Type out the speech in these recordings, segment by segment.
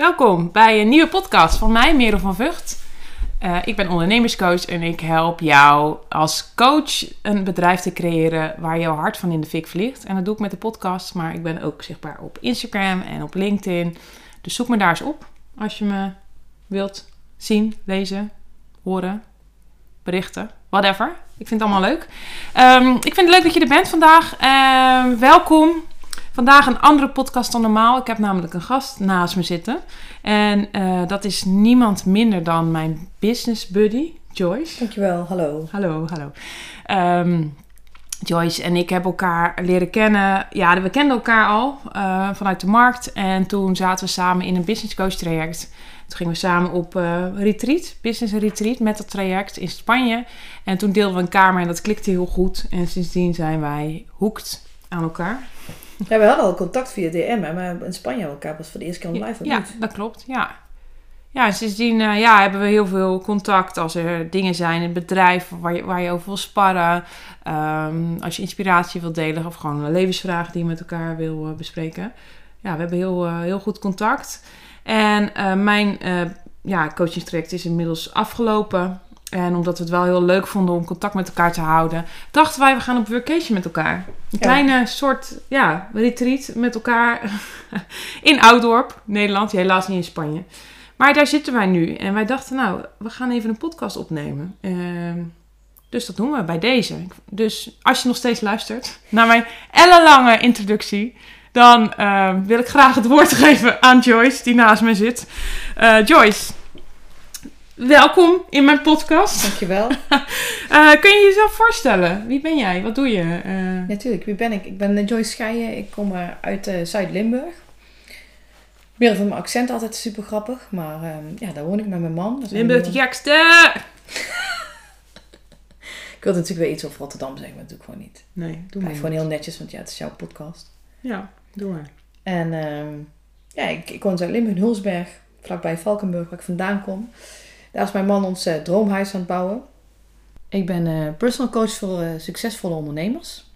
Welkom bij een nieuwe podcast van mij, Merel van Vught. Uh, ik ben ondernemerscoach en ik help jou als coach een bedrijf te creëren waar jouw hart van in de fik vliegt. En dat doe ik met de podcast, maar ik ben ook zichtbaar op Instagram en op LinkedIn. Dus zoek me daar eens op als je me wilt zien, lezen, horen, berichten, whatever. Ik vind het allemaal leuk. Um, ik vind het leuk dat je er bent vandaag. Uh, welkom. Vandaag een andere podcast dan normaal. Ik heb namelijk een gast naast me zitten. En uh, dat is niemand minder dan mijn business buddy, Joyce. Dankjewel, hallo. Hallo, hallo. Um, Joyce en ik hebben elkaar leren kennen. Ja, we kenden elkaar al uh, vanuit de markt. En toen zaten we samen in een business coach traject. Toen gingen we samen op uh, retreat, business retreat met dat traject in Spanje. En toen deelden we een kamer en dat klikte heel goed. En sindsdien zijn wij hoekt aan elkaar. Ja, we hadden al contact via DM, maar in Spanje elkaar pas voor de eerste keer live Ja, dat klopt, ja. Ja, en sindsdien uh, ja, hebben we heel veel contact als er dingen zijn in het bedrijf waar je, waar je over wil sparren. Um, als je inspiratie wilt delen of gewoon levensvragen die je met elkaar wil uh, bespreken. Ja, we hebben heel, uh, heel goed contact. En mijn ja, coachingstraject is inmiddels afgelopen. En omdat we het wel heel leuk vonden om contact met elkaar te houden, dachten wij, we gaan op workation met elkaar. Een ja. kleine soort, ja, retreat met elkaar in Oudorp, Nederland. Helaas niet in Spanje. Maar daar zitten wij nu. En wij dachten, nou, we gaan even een podcast opnemen. Uh, dus dat doen we bij deze. Dus als je nog steeds luistert naar mijn ellenlange introductie, dan uh, wil ik graag het woord geven aan Joyce, die naast me zit. Uh, Joyce, welkom in mijn podcast. Dankjewel. uh, kun je jezelf voorstellen? Wie ben jij? Wat doe je? Uh... Natuurlijk, wie ben ik? Ik ben Joyce Scheijen. Ik kom uit uh, Zuid-Limburg. Weer van mijn accent altijd super grappig, maar ja, daar woon ik met mijn man. Limburg de gekste! ik wilde natuurlijk weer iets over Rotterdam zeggen, maar dat doe ik gewoon niet. Nee, doe maar. Gewoon heel netjes, want ja, het is jouw podcast. Ja, doe maar. En ja, ik, ik woon in Zuid-Limburg, in Hulsberg, vlakbij Valkenburg, waar ik vandaan kom. Daar is mijn man ons uh, droomhuis aan het bouwen. Ik ben uh, personal coach voor uh, succesvolle ondernemers.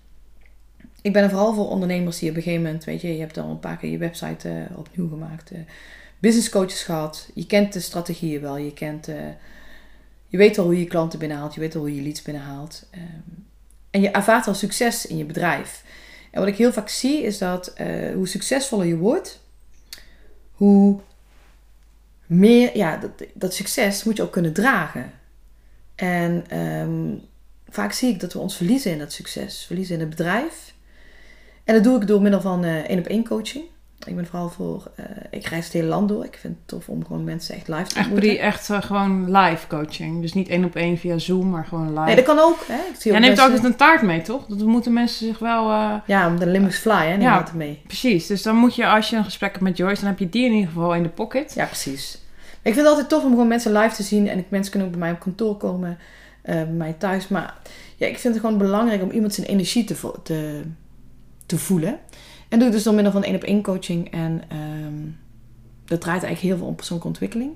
Ik ben er vooral voor ondernemers die op een gegeven moment, weet je, je hebt al een paar keer je website opnieuw gemaakt. business coaches gehad. Je kent de strategieën wel. Je kent, je weet al hoe je klanten binnenhaalt. Je weet al hoe je leads binnenhaalt. Um, en je ervaart al succes in je bedrijf. En wat ik heel vaak zie is dat hoe succesvoller je wordt, hoe meer, ja, dat, dat succes moet je ook kunnen dragen. En um, vaak zie ik dat we ons verliezen in dat succes, verliezen in het bedrijf. En dat doe ik door middel van één op één coaching. Ik ben vooral voor, uh, ik reis het hele land door. Ik vind het tof om gewoon mensen echt live te ontmoeten. Echt, echt uh, gewoon live coaching. Dus niet één op één via Zoom, maar gewoon live. Nee, dat kan ook. Hè? Ik zie Jij neemt mensen... altijd een taart mee, toch? Dat moeten mensen zich wel... Uh... Ja, om de Limburgs Fly, hè, neem ja, mee. precies. Dus dan moet je, als je een gesprek hebt met Joyce, dan heb je die in ieder geval in de pocket. Ja, precies. Ik vind het altijd tof om gewoon mensen live te zien. En mensen kunnen ook bij mij op kantoor komen. Uh, bij mij thuis. Maar ja, ik vind het gewoon belangrijk om iemand zijn energie te, te voelen. En doe ik dus door middel van één op één coaching. En um, dat draait eigenlijk heel veel om persoonlijke ontwikkeling.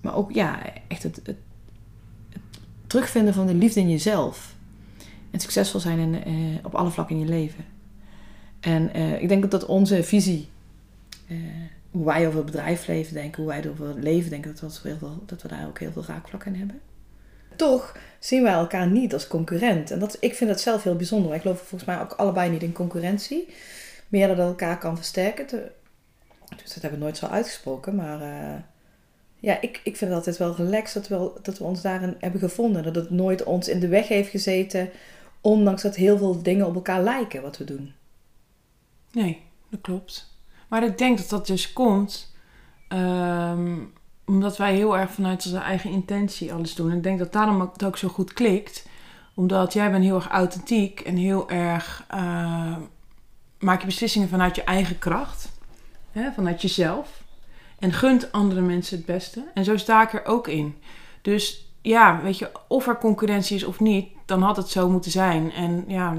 Maar ook ja, echt het, het, terugvinden van de liefde in jezelf. En succesvol zijn in, uh, op alle vlakken in je leven. En uh, ik denk dat onze visie hoe wij over het bedrijfsleven denken, hoe wij over het leven denken, dat we, dat we daar ook heel veel raakvlakken in hebben. Toch zien wij elkaar niet als concurrent. En dat, ik vind dat zelf heel bijzonder. Ik geloof volgens mij ook allebei niet in concurrentie. Meer dat elkaar kan versterken. Dus dat hebben we nooit zo uitgesproken. Maar uh, ja, ik, ik vind het altijd wel relaxed dat we, dat we ons daarin hebben gevonden. Dat het nooit ons in de weg heeft gezeten. Ondanks dat heel veel dingen op elkaar lijken wat we doen. Nee, dat klopt. Maar ik denk dat dat dus komt um, omdat wij heel erg vanuit onze eigen intentie alles doen. En ik denk dat daarom het ook zo goed klikt. Omdat jij bent heel erg authentiek en heel erg uh, maak je beslissingen vanuit je eigen kracht. Hè, vanuit jezelf. En gunt andere mensen het beste. En zo sta ik er ook in. Dus ja, weet je, of er concurrentie is of niet, dan had het zo moeten zijn. En ja,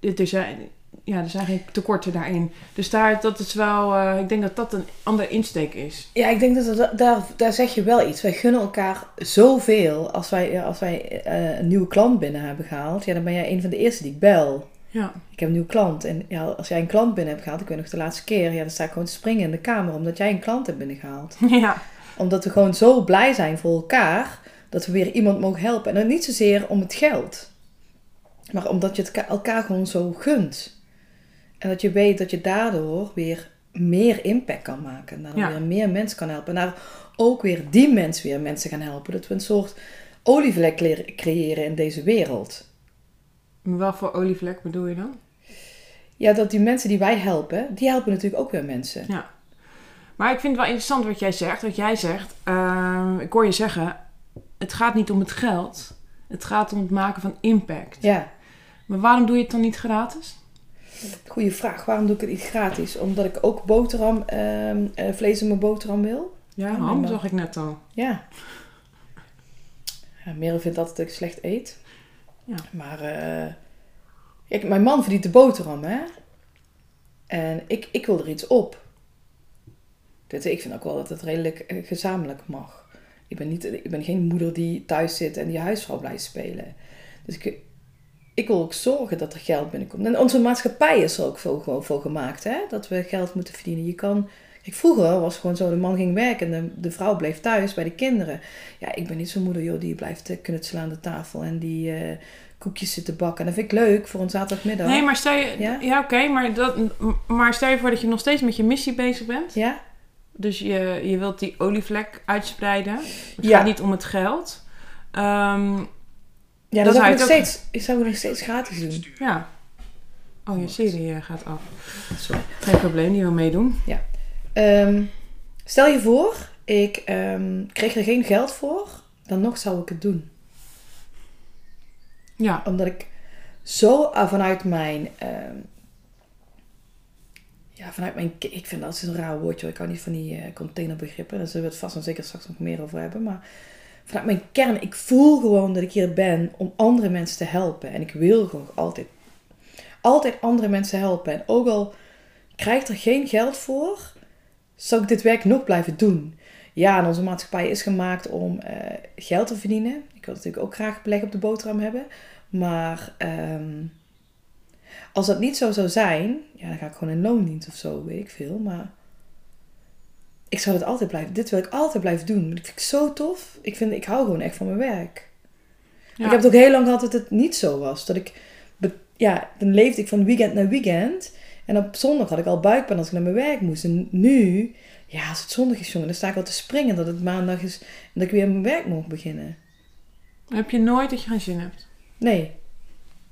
er zijn, ja, er zijn geen tekorten daarin. Dus daar, dat is wel, uh, ik denk dat dat een andere insteek is. Ja, ik denk dat, dat daar, daar zeg je wel iets. Wij gunnen elkaar zoveel. Als wij, als wij uh, een nieuwe klant binnen hebben gehaald, ja, dan ben jij een van de eerste die ik bel. Ja. Ik heb een nieuwe klant. En ja, als jij een klant binnen hebt gehaald, ik weet nog de laatste keer, ja, dan sta ik gewoon te springen in de kamer omdat jij een klant hebt binnengehaald. Ja. Omdat we gewoon zo blij zijn voor elkaar dat we weer iemand mogen helpen. En dan niet zozeer om het geld, maar omdat je het ka- elkaar gewoon zo gunt. En dat je weet dat je daardoor weer meer impact kan maken. En daardoor Ja. weer meer mensen kan helpen. En daar ook weer die mensen weer mensen gaan helpen. Dat we een soort olievlek cre- creëren in deze wereld. Maar Wat voor olievlek bedoel je dan? Ja, dat die mensen die wij helpen, die helpen natuurlijk ook weer mensen. Ja. Maar ik vind het wel interessant wat jij zegt. Wat jij zegt, ehm, ik hoor je zeggen, het gaat niet om het geld. Het gaat om het maken van impact. Ja, Maar waarom doe je het dan niet gratis? goede vraag. Waarom doe ik het niet gratis? Omdat ik ook boterham, ehm, eh, vlees in mijn boterham wil. Ja, ham zag ik net al. Ja. ja Merel vindt altijd dat ik slecht eet. Ja. Maar eh, kijk, mijn man verdient de boterham, hè. En ik, ik wil er iets op. Dit, ik vind ook wel dat het redelijk eh, gezamenlijk mag. Ik ben, niet, ik ben geen moeder die thuis zit en die huisvrouw blijft spelen. Dus ik, ik wil ook zorgen dat er geld binnenkomt. En onze maatschappij is er ook voor, gewoon voor gemaakt, hè. Dat we geld moeten verdienen. Je kan... Kijk, vroeger was het gewoon zo, de man ging werken en de, de vrouw bleef thuis bij de kinderen. Ja, ik ben niet zo'n moeder, joh, die blijft eh, knutselen aan de tafel en die eh, koekjes zit te bakken. En dat vind ik leuk voor een zaterdagmiddag. Nee, maar stel je... Ja? Ja, oké, maar, dat, maar stel je voor dat je nog steeds met je missie bezig bent. Ja? Dus je, je wilt die olievlek uitspreiden. Het Ja. gaat niet om het geld. Ehm, Ja, Dat dat zou ik nog ook- steeds, ik zou nog steeds gratis doen. ja. Oh, je serie eh, gaat af. Sorry. Geen probleem, die wil meedoen. Ehm, stel je voor, ik ehm, kreeg er geen geld voor, dan nog zou ik het doen. Ja. Omdat ik zo ah, vanuit mijn. ehm, ja, vanuit mijn. Ik vind dat is een raar woordje. hoor. Ik hou niet van die eh, containerbegrippen. Daar zullen we het vast en zeker straks nog meer over hebben. Maar vanuit mijn kern, ik voel gewoon dat ik hier ben om andere mensen te helpen. En ik wil gewoon altijd. Altijd andere mensen helpen. En ook al krijg ik er geen geld voor, zou ik dit werk nog blijven doen. Ja, en onze maatschappij is gemaakt om eh, geld te verdienen. Ik wil natuurlijk ook graag beleg op de boterham hebben. Maar ehm, als dat niet zo zou zijn, ja, dan ga ik gewoon in loondienst of zo, weet ik veel. Maar ik zou dit altijd blijven. Dit wil ik altijd blijven doen. Dat vind ik zo tof. Ik, vind, ik hou gewoon echt van mijn werk. Ja. Ik heb het ook heel lang gehad dat het niet zo was. Dat ik, ja, dan leefde ik van weekend naar weekend. En op zondag had ik al buikpijn als ik naar mijn werk moest. En nu, ja, als het zondag is, jongen, dan sta ik al te springen dat het maandag is en dat ik weer mijn werk mag beginnen. Heb je nooit dat je geen zin hebt? Nee,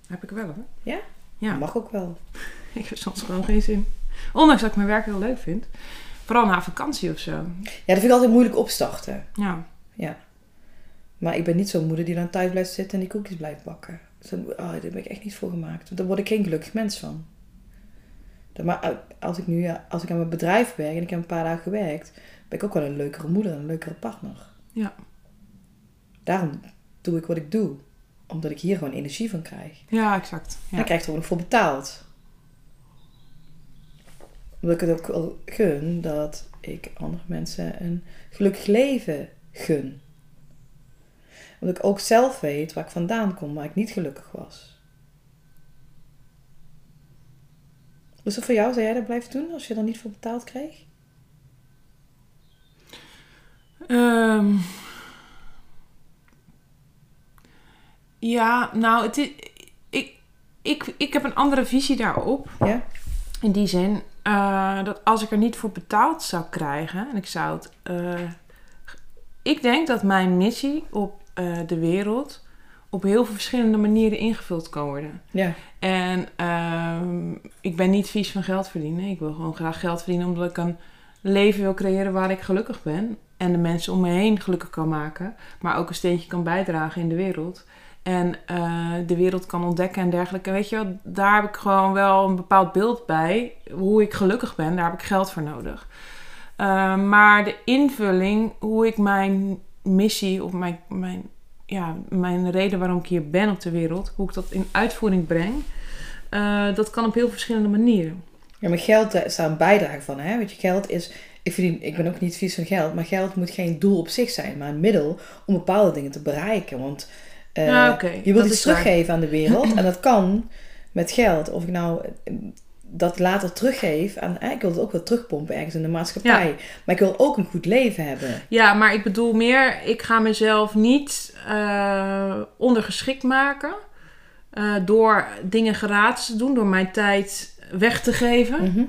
Heb ik wel hoor. Ja? Ja. dat mag ook wel. Ik heb soms gewoon geen zin. Ondanks dat ik mijn werk heel leuk vind. Vooral na vakantie of zo. Ja, dat vind ik altijd moeilijk opstarten. Ja. Ja. Maar ik ben niet zo'n moeder die dan thuis blijft zitten en die koekjes blijft bakken. Zo, oh, daar ben ik echt niet voor gemaakt. Daar word ik geen gelukkig mens van. Maar als ik nu als ik aan mijn bedrijf werk en ik heb een paar dagen gewerkt, ben ik ook wel een leukere moeder en een leukere partner. Ja. Daarom doe ik wat ik doe. Omdat ik hier gewoon energie van krijg. Ja, exact. En Ja. ik krijg er ook nog voor betaald. Omdat ik het ook wel gun dat ik andere mensen een gelukkig leven gun. Omdat ik ook zelf weet waar ik vandaan kom, waar ik niet gelukkig was. Was dat voor jou? Zou jij dat blijven doen als je er niet voor betaald kreeg? Ehm. ja, nou, het is, ik, ik, ik heb een andere visie daarop. Ja? In die zin eh, dat als ik er niet voor betaald zou krijgen en ik zou het. eh, ik denk dat mijn missie op eh, de wereld op heel veel verschillende manieren ingevuld kan worden. Ja. En ehm, ik ben niet vies van geld verdienen. Ik wil gewoon graag geld verdienen omdat ik een leven wil creëren waar ik gelukkig ben. En de mensen om me heen gelukkig kan maken. Maar ook een steentje kan bijdragen in de wereld. En eh, de wereld kan ontdekken en dergelijke. Weet je wel, daar heb ik gewoon wel een bepaald beeld bij. Hoe ik gelukkig ben, daar heb ik geld voor nodig. Eh, maar de invulling, hoe ik mijn missie of mijn, mijn, ja, mijn reden waarom ik hier ben op de wereld, hoe ik dat in uitvoering breng, eh, dat kan op heel verschillende manieren. Ja, maar geld daar is daar een bijdrage van. Hè? Weet je, geld is... Ik, verdien, ik ben ook niet vies van geld, maar geld moet geen doel op zich zijn, maar een middel om bepaalde dingen te bereiken. Want eh, Ja, je wilt iets waar. teruggeven aan de wereld en dat kan met geld. Of ik nou dat later teruggeef aan... eh, ik wil het ook wel terugpompen ergens in de maatschappij. Maar ik wil ook een goed leven hebben. Ja, maar ik bedoel meer, ik ga mezelf niet eh, ondergeschikt maken eh, door dingen gratis te doen, door mijn tijd weg te geven Mhm.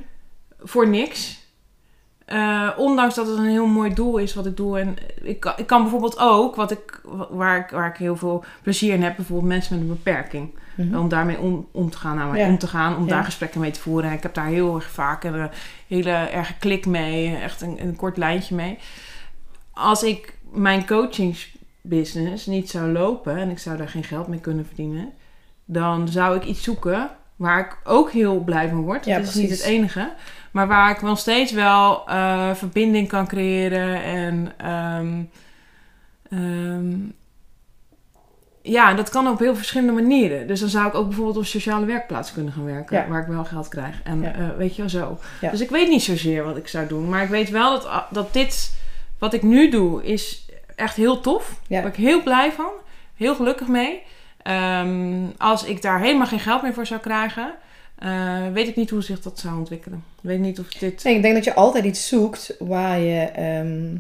voor niks. Eh, ondanks dat het een heel mooi doel is wat ik doe. En ik kan, ik kan bijvoorbeeld ook, wat ik, waar, ik, waar ik heel veel plezier in heb, bijvoorbeeld mensen met een beperking. Mhm. Om daarmee om, om te gaan, nou, Ja. om te gaan, om Ja. daar gesprekken mee te voeren. Ik heb daar heel erg vaak een eh, hele erge klik mee, echt een, een kort lijntje mee. Als ik mijn coachingsbusiness niet zou lopen en ik zou daar geen geld mee kunnen verdienen, dan zou ik iets zoeken waar ik ook heel blij van word. Ja, dat is niet het enige. Maar waar ik nog steeds wel eh, verbinding kan creëren en ehm, ehm, ja, dat kan op heel verschillende manieren. Dus dan zou ik ook bijvoorbeeld op een sociale werkplaats kunnen gaan werken, Ja. waar ik wel geld krijg. En Ja. eh, weet je wel zo. Ja. Dus ik weet niet zozeer wat ik zou doen, maar ik weet wel dat, dat dit, wat ik nu doe, is echt heel tof. Daar ben ik heel blij van, heel gelukkig mee. Ehm, als ik daar helemaal geen geld meer voor zou krijgen, eh, weet ik niet hoe zich dat zou ontwikkelen. Ik weet niet of dit. Nee, ik denk dat je altijd iets zoekt waar je ehm,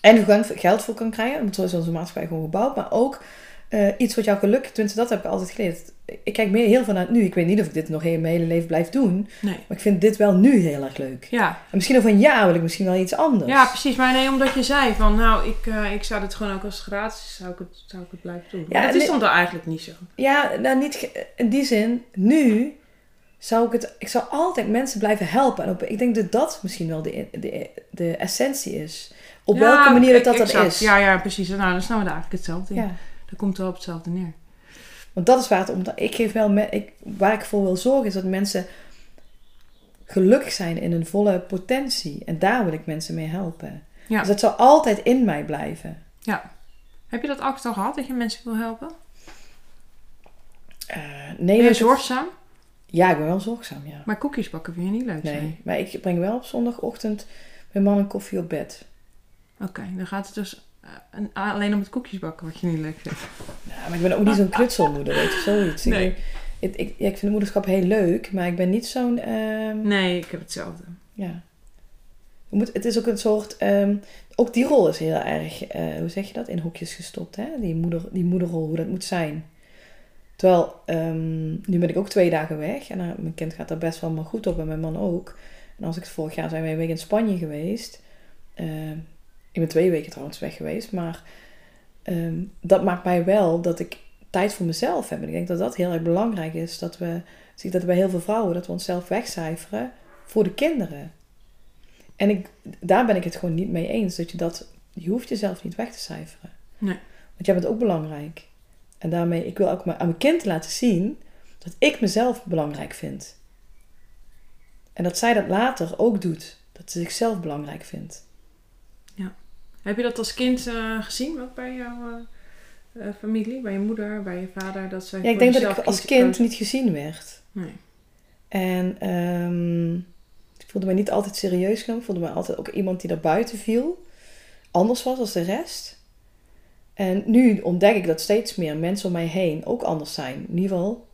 en geld voor kan krijgen. Zo is onze maatschappij gewoon gebouwd. Maar ook eh, iets wat jou geluk... Tenminste, dat heb ik altijd geleerd. Ik kijk meer heel vanuit nu. Ik weet niet of ik dit nog heel mijn hele leven blijf doen. Nee. Maar ik vind dit wel nu heel erg leuk. Ja, En misschien over een jaar wil ik misschien wel iets anders. ja, precies. Maar nee, omdat je zei van, nou, ik, eh, ik zou dit gewoon ook als gratis, zou ik het, zou ik het blijven doen. Ja, dat is dan toch eigenlijk niet zo. Ja, nou niet in die zin. Nu zou ik het... Ik zou altijd mensen blijven helpen. En op, ik denk dat dat misschien wel de, de, de essentie is. Op Ja, welke manier dat dat, dat exact. is. Ja, ja, precies. Nou, dan snel we daar eigenlijk hetzelfde in. ja. Dat komt wel op hetzelfde neer. Want dat is waar het om... Ik geef wel... Me, ik, waar ik voor wil zorgen is dat mensen gelukkig zijn in hun volle potentie. En daar wil ik mensen mee helpen. Ja. Dus dat zal altijd in mij blijven. Heb je dat altijd al gehad, dat je mensen wil helpen? Eh, nee, Ben je zorgzaam? Ja, ik ben wel zorgzaam, ja. Maar koekjes bakken vind je niet leuk zijn. Nee, maar ik breng wel op zondagochtend mijn man een koffie op bed. Oké, dan gaat het dus een- alleen om het koekjes bakken wat je niet leuk vindt. Ja, maar ik ben ook niet zo'n knutselmoeder, weet je, zoiets. Nee. Ik, ik, ik, ja, ik vind het moederschap heel leuk, maar ik ben niet zo'n... ehm, Nee, ik heb hetzelfde. Ja. Moet, het is ook een soort... ehm, ook die rol is heel erg, eh, hoe zeg je dat, in hokjes gestopt. Hè? Die, moeder, die moederrol, hoe dat moet zijn. Terwijl, ehm, nu ben ik ook twee dagen weg. En eh, mijn kind gaat daar best wel maar goed op en mijn man ook. En als ik het vorig jaar zijn wij een week in Spanje geweest. Ik ben twee weken trouwens weg geweest. Maar ehm, dat maakt mij wel dat ik tijd voor mezelf heb. En ik denk dat dat heel erg belangrijk is. Dat we, zie dat bij heel veel vrouwen, dat we onszelf wegcijferen voor de kinderen. En ik, daar ben ik het gewoon niet mee eens. Dat je dat, je hoeft jezelf niet weg te cijferen. Nee. Want jij bent ook belangrijk. En daarmee, ik wil ook aan mijn kind laten zien dat ik mezelf belangrijk vind. En dat zij dat later ook doet. Dat ze zichzelf belangrijk vindt. Heb je dat als kind eh, gezien, ook bij jouw eh, eh, familie? Bij je moeder, bij je vader? Dat zij Ja, ik denk dat ik als kind niet gezien werd. Nee. En ehm, ik voelde mij niet altijd serieus genomen. Ik voelde mij altijd ook iemand die daar buiten viel. Anders was als de rest. En nu ontdek ik dat steeds meer mensen om mij heen ook anders zijn. In ieder geval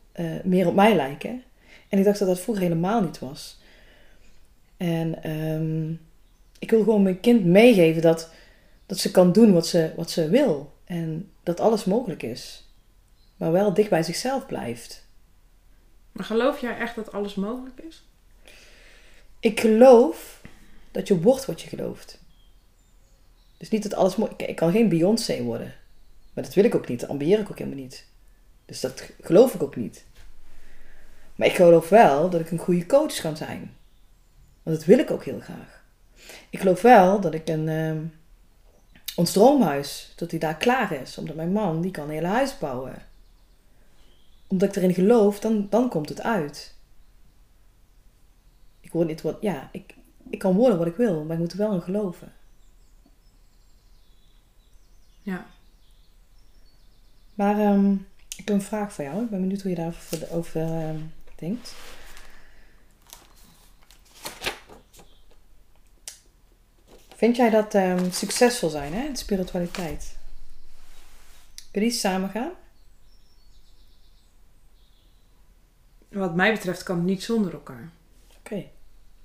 meer op mij lijken. En ik dacht dat dat vroeger helemaal niet was. En ehm, ik wil gewoon mijn kind meegeven dat, dat ze kan doen wat ze, wat ze wil. En dat alles mogelijk is. Maar wel dicht bij zichzelf blijft. Maar geloof jij echt dat alles mogelijk is? Ik geloof dat je wordt wat je gelooft. Dus niet dat alles mooi... Ik, ik kan geen Beyoncé worden. Maar dat wil ik ook niet. Dat ambieer ik ook helemaal niet. Dus dat geloof ik ook niet. Maar ik geloof wel dat ik een goede coach kan zijn. Want dat wil ik ook heel graag. Ik geloof wel dat ik een... ehm, ons droomhuis, dat die daar klaar is. Omdat mijn man, die kan een hele huis bouwen. Omdat ik erin geloof, dan, dan komt het uit. Ik word niet wat... Ja, ik, ik kan worden wat ik wil, maar ik moet er wel in geloven. Ja. Maar ehm, ik heb een vraag voor jou. Ik ben benieuwd hoe je daarover over, ehm, denkt. Vind jij dat ehm, succesvol zijn hè, in spiritualiteit? Kun je die samen gaan? wat mij betreft kan het niet zonder elkaar. Oké.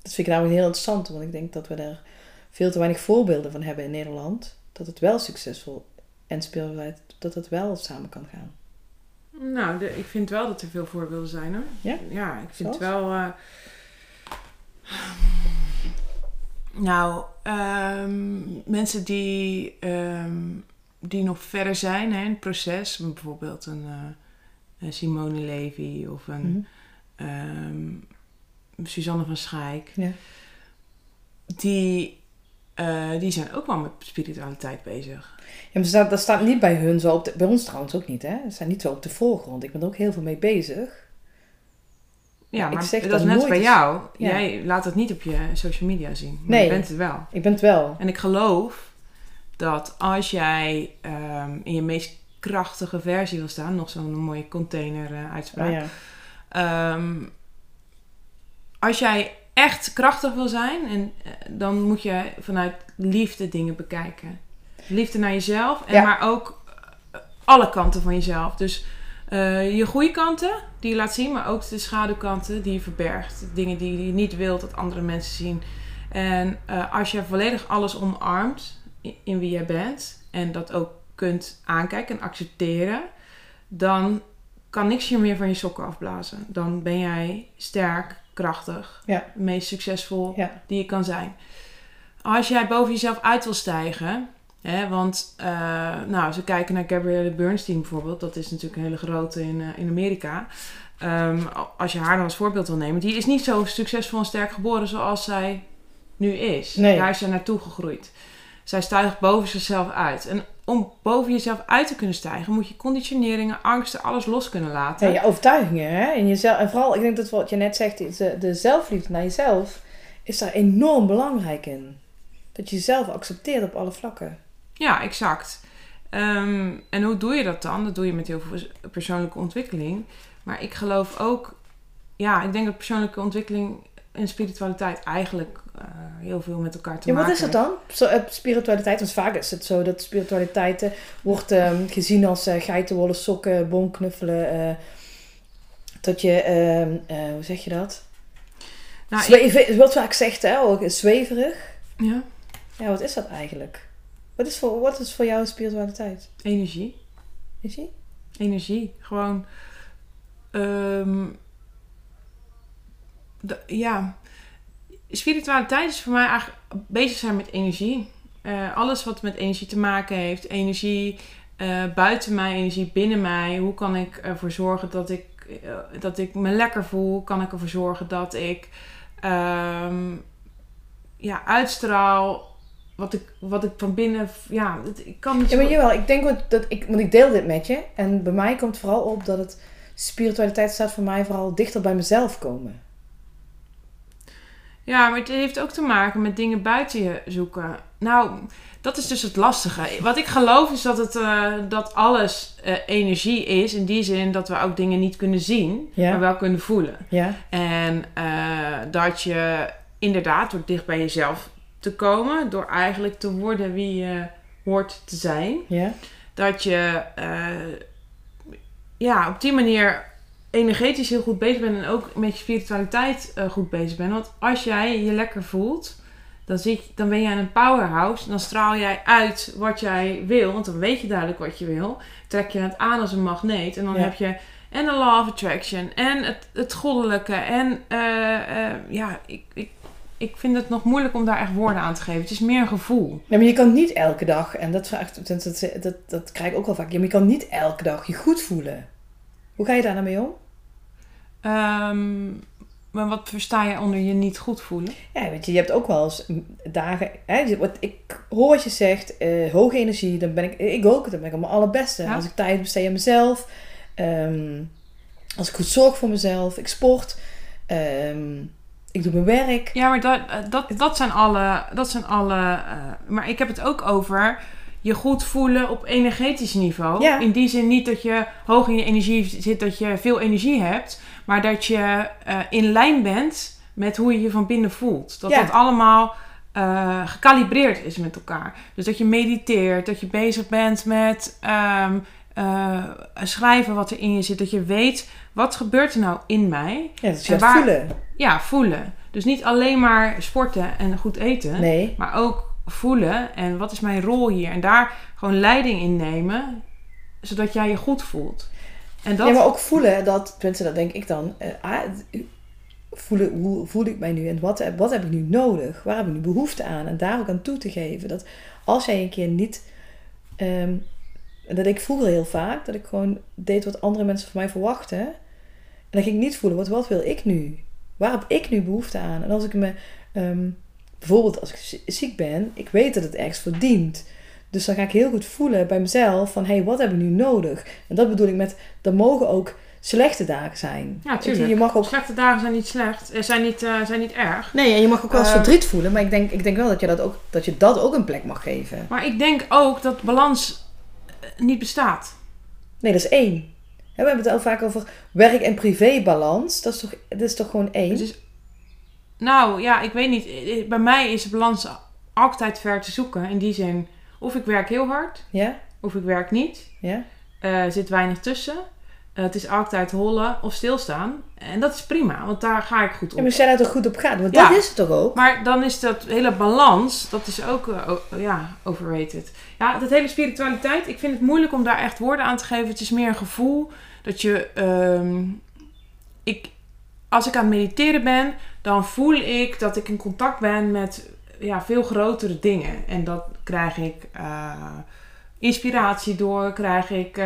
Dat vind ik namelijk heel interessant, want ik denk dat we daar veel te weinig voorbeelden van hebben in Nederland. Dat het wel succesvol en speelbaarheid, dat het wel samen kan gaan. Nou, de, ik vind wel dat er veel voorbeelden zijn hoor. Ja? Ja, ik vind Zoals? wel. eh, nou, ehm, mensen die, ehm, die nog verder zijn hè, in het proces, bijvoorbeeld een, een Simone Levy of een Mhm. ehm, Suzanne van Schaik, Ja. die, eh, die zijn ook wel met spiritualiteit bezig. Ja, maar dat staat, dat staat niet bij hun zo op de, bij ons trouwens ook niet, hè? Ze zijn niet zo op de voorgrond. Ik ben er ook heel veel mee bezig. Ja, ik maar zeg dat is net bij jou. Ja. Jij laat het niet op je social media zien. Maar Nee. je bent het wel. Ik ben het wel. En ik geloof dat als jij ehm, in je meest krachtige versie wil staan, nog zo'n mooie container eh, uitspraak. Oh, ja. Ehm, als jij echt krachtig wil zijn, en, eh, dan moet je vanuit liefde dingen bekijken. Liefde naar jezelf, en Ja. maar ook eh, alle kanten van jezelf. Dus eh, je goede kanten, die je laat zien, maar ook de schaduwkanten die je verbergt. Dingen die je niet wilt dat andere mensen zien. En eh, als je volledig alles omarmt in, wie jij bent, en dat ook kunt aankijken en accepteren, dan kan niks je meer van je sokken afblazen. Dan ben jij sterk, krachtig, Ja. het meest succesvol Ja. die je kan zijn. Als jij boven jezelf uit wil stijgen, hè, want eh, nou, als we kijken naar Gabrielle Bernstein bijvoorbeeld, dat is natuurlijk een hele grote in, eh, in Amerika. Ehm, als je haar dan als voorbeeld wil nemen, die is niet zo succesvol en sterk geboren zoals zij nu is. Nee. Daar is zij naartoe gegroeid. Zij stijgt boven zichzelf uit. En om boven jezelf uit te kunnen stijgen, moet je conditioneringen, angsten, alles los kunnen laten. Ja, je overtuigingen, hè? En, jezelf, en vooral, ik denk dat wat je net zegt, de, de zelfliefde naar jezelf, is daar enorm belangrijk in. Dat je jezelf accepteert op alle vlakken. Ja, exact. Ehm, en hoe doe je dat dan? Dat doe je met heel veel persoonlijke ontwikkeling. Maar ik geloof ook, ja, ik denk dat persoonlijke ontwikkeling en spiritualiteit eigenlijk eh, heel veel met elkaar te Ja, maken wat is dat dan? Eh, spiritualiteit, want vaak is het zo dat spiritualiteit wordt ehm, gezien als eh geitenwolle sokken, boomknuffelen. eh dat je, ehm, eh, hoe zeg je dat? Nou, ik- Zweven, wat vaak zegt, hè, ook zweverig. ja, Ja, wat is dat eigenlijk? Wat is voor, wat is voor jou spiritualiteit? energie. Is die? Energie. Gewoon, ehm, de- ja, spiritualiteit is voor mij eigenlijk bezig zijn met energie. Eh, alles wat met energie te maken heeft. Energie eh, buiten mij, energie binnen mij. Hoe kan ik ervoor zorgen dat ik, eh, dat ik me lekker voel? Hoe kan ik ervoor zorgen dat ik ehm, ja, uitstraal wat ik, wat ik van binnen... Ja, het- ik kan niet Ja, maar jawel, ik denk ook dat ik, want ik deel dit met je. En bij mij komt vooral op dat het spiritualiteit staat voor mij vooral dichter bij mezelf komen. Ja, maar het heeft ook te maken met dingen buiten je zoeken. Nou, dat is dus het lastige. Wat ik geloof is dat, het, eh, dat alles eh, energie is. In die zin dat we ook dingen niet kunnen zien, Ja. maar wel kunnen voelen. Ja, En eh, dat je inderdaad door dicht bij jezelf te komen, door eigenlijk te worden wie je hoort te zijn, ja, dat je eh, ja, op die manier energetisch heel goed bezig bent en ook met je spiritualiteit eh, goed bezig bent. Want als jij je lekker voelt, dan, zit, je- dan ben jij een powerhouse. Dan straal jij uit wat jij wil, want dan weet je duidelijk wat je wil. Trek je het aan als een magneet en dan Ja. heb je en de law of attraction en het, het goddelijke. En eh, ja, ik, ik, ik vind het nog moeilijk om daar echt woorden aan te geven. Het is meer een gevoel. Ja, maar je kan niet elke dag, en dat, vraagt, dat, dat, dat, dat krijg ik ook wel vaak, ja, maar je kan niet elke dag je goed voelen. Hoe ga je daar nou mee om? Ehm, maar wat versta je onder je niet goed voelen? Ja, weet je, je hebt ook wel eens dagen, hè, wat ik hoor wat je zegt, eh, hoge energie, dan ben ik, ik ook, dan ben ik op mijn allerbeste. Ja. Als ik tijd besteed aan mezelf, ehm, als ik goed zorg voor mezelf, ik sport, ehm, ik doe mijn werk. Ja, maar dat, eh, dat, dat zijn alle. Dat zijn alle eh, maar ik heb het ook over je goed voelen op energetisch niveau. Ja. In die zin niet dat je hoog in je energie zit, dat je veel energie hebt. Maar dat je eh, in lijn bent met hoe je je van binnen voelt. Dat Ja. dat allemaal eh gecalibreerd is met elkaar. Dus dat je mediteert, dat je bezig bent met ehm, eh, schrijven wat er in je zit. Dat je weet, wat gebeurt er nou in mij? Ja, dat is En waar- voelen. Ja, voelen. Dus niet alleen maar sporten en goed eten. Nee. Maar ook voelen en wat is mijn rol hier? En daar gewoon leiding in nemen, zodat jij je goed voelt. En dat, Ja, maar ook voelen dat, tenminste dat denk ik dan, eh, ah, voelen hoe voel ik mij nu en wat, heb- wat heb ik nu nodig? Waar heb ik nu behoefte aan? En daar ook aan toe te geven. Dat als jij een keer niet, ehm, en dat deed ik vroeger heel vaak, dat ik gewoon deed wat andere mensen van mij verwachten. En dan ging ik niet voelen, wat, wat wil ik nu? Waar heb ik nu behoefte aan? En als ik me, ehm, bijvoorbeeld als ik zie- ziek ben, ik weet dat het ergens verdient. Dus dan ga ik heel goed voelen bij mezelf van, hé, hey, wat heb ik nu nodig? En dat bedoel ik met, er mogen ook slechte dagen zijn. Ja, tuurlijk. Je mag ook, Slechte dagen zijn niet slecht, eh, zijn niet, eh, zijn niet erg. nee, en je mag ook wel eens Ehm, verdriet voelen, maar ik denk, ik denk wel dat je dat, ook, dat je dat ook een plek mag geven. Maar ik denk ook dat balans niet bestaat. Nee, dat is één. We hebben het al vaak over werk- en privébalans. Dat is toch, dat is toch gewoon één? Is, nou ja, ik weet niet. Bij mij is de balans altijd ver te zoeken. In die zin, of ik werk heel hard, Ja? of ik werk niet. Ja? Eh, Er zit weinig tussen. Eh, het is altijd hollen of stilstaan. En dat is prima, want daar ga ik goed op. als jij daar toch goed op gaat? Want Ja. dat is het toch ook? Maar dan is dat hele balans, dat is ook eh, ja, overrated. Ja, dat hele spiritualiteit, ik vind het moeilijk om daar echt woorden aan te geven. Het is meer een gevoel dat je... ehm, ik, als ik aan het mediteren ben, dan voel ik dat ik in contact ben met ja, veel grotere dingen. En dat krijg ik eh, inspiratie door, krijg ik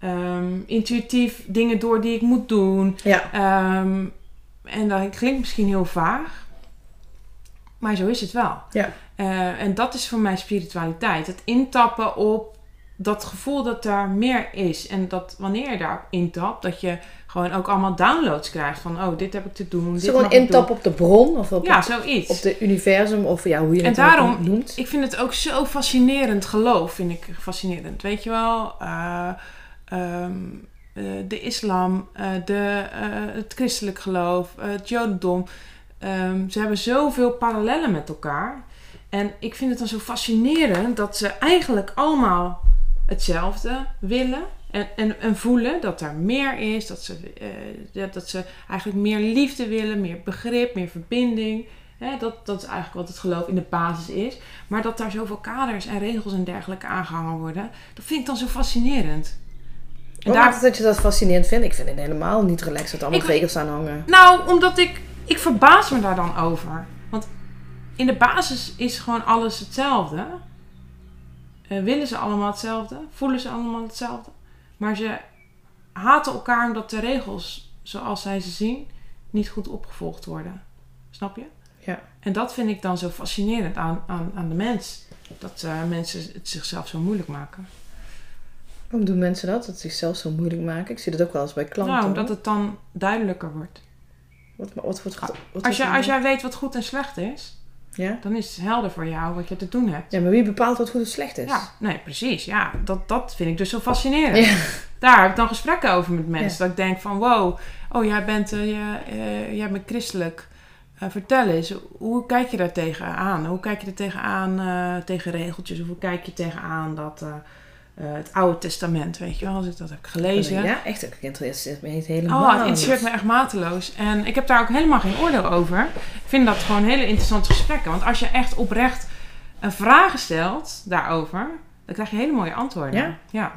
ehm, intuïtief dingen door die ik moet doen. Ja. Ehm, en dat klinkt misschien heel vaag, maar zo is het wel. Ja. Eh, en dat is voor mij spiritualiteit. Het intappen op dat gevoel dat er meer is. En dat wanneer je daarop intapt, dat je gewoon ook allemaal downloads krijgt van, oh, dit heb ik te doen. Is dit gewoon mag ik intap op de bron? Of op. Ja, het, zoiets. op de universum? Of ja, hoe je En het daarom- ook noemt. Ik vind het ook zo fascinerend geloof, vind ik fascinerend. Weet je wel, eh, ehm, eh, de islam, eh, de, eh, het christelijk geloof, het jodendom. Ehm, ze hebben zoveel parallellen met elkaar. En ik vind het dan zo fascinerend dat ze eigenlijk allemaal hetzelfde willen. En, en, en voelen dat er meer is. Dat ze, ja, dat ze eigenlijk meer liefde willen, meer begrip, meer verbinding. Hè, dat, dat is eigenlijk wat het geloof in de basis is. Maar dat daar zoveel kaders en regels en dergelijke aangehangen worden, dat vind ik dan zo fascinerend. En daar, maakt het dat je dat fascinerend vindt? Ik vind het helemaal niet relaxed dat allemaal Ik- regels aan hangen. nou, omdat ik, ik verbaas me daar dan over. Want in de basis is gewoon alles hetzelfde. Eh, willen ze allemaal hetzelfde? Voelen ze allemaal hetzelfde? Maar ze haten elkaar omdat de regels, zoals zij ze zien, niet goed opgevolgd worden. Snap je? Ja. En dat vind ik dan zo fascinerend aan, aan, aan de mens. Dat eh, mensen het zichzelf zo moeilijk maken. Waarom doen mensen dat? Dat ze zichzelf zo moeilijk maken? Ik zie dat ook wel eens bij klanten. Nou, omdat het dan duidelijker wordt. Wat, wat, wat, wat, wat- Als, je, als jij weet wat goed en slecht is, Ja? dan is het helder voor jou wat je te doen hebt. ja, maar wie bepaalt wat goed of slecht is? Ja, nee, precies. Ja, dat, dat vind ik dus zo fascinerend. Ja. Daar heb ik dan gesprekken over met mensen. Ja. Dat ik denk van, wow, oh, jij bent, je, eh, jij bent christelijk. Eh, vertel eens, hoe kijk je daar tegenaan? Hoe kijk je er tegenaan, tegen regeltjes? Of hoe kijk je tegenaan dat, het Oude Testament, weet je wel? Als ik dat heb gelezen. Ja, echt. Ik interesseert me niet helemaal. Oh, het interesseert me echt mateloos. En ik heb daar ook helemaal geen oordeel over. Ik vind dat gewoon hele interessante gesprekken. Want als je echt oprecht een vragen stelt daarover, dan krijg je hele mooie antwoorden. Ja? Ja.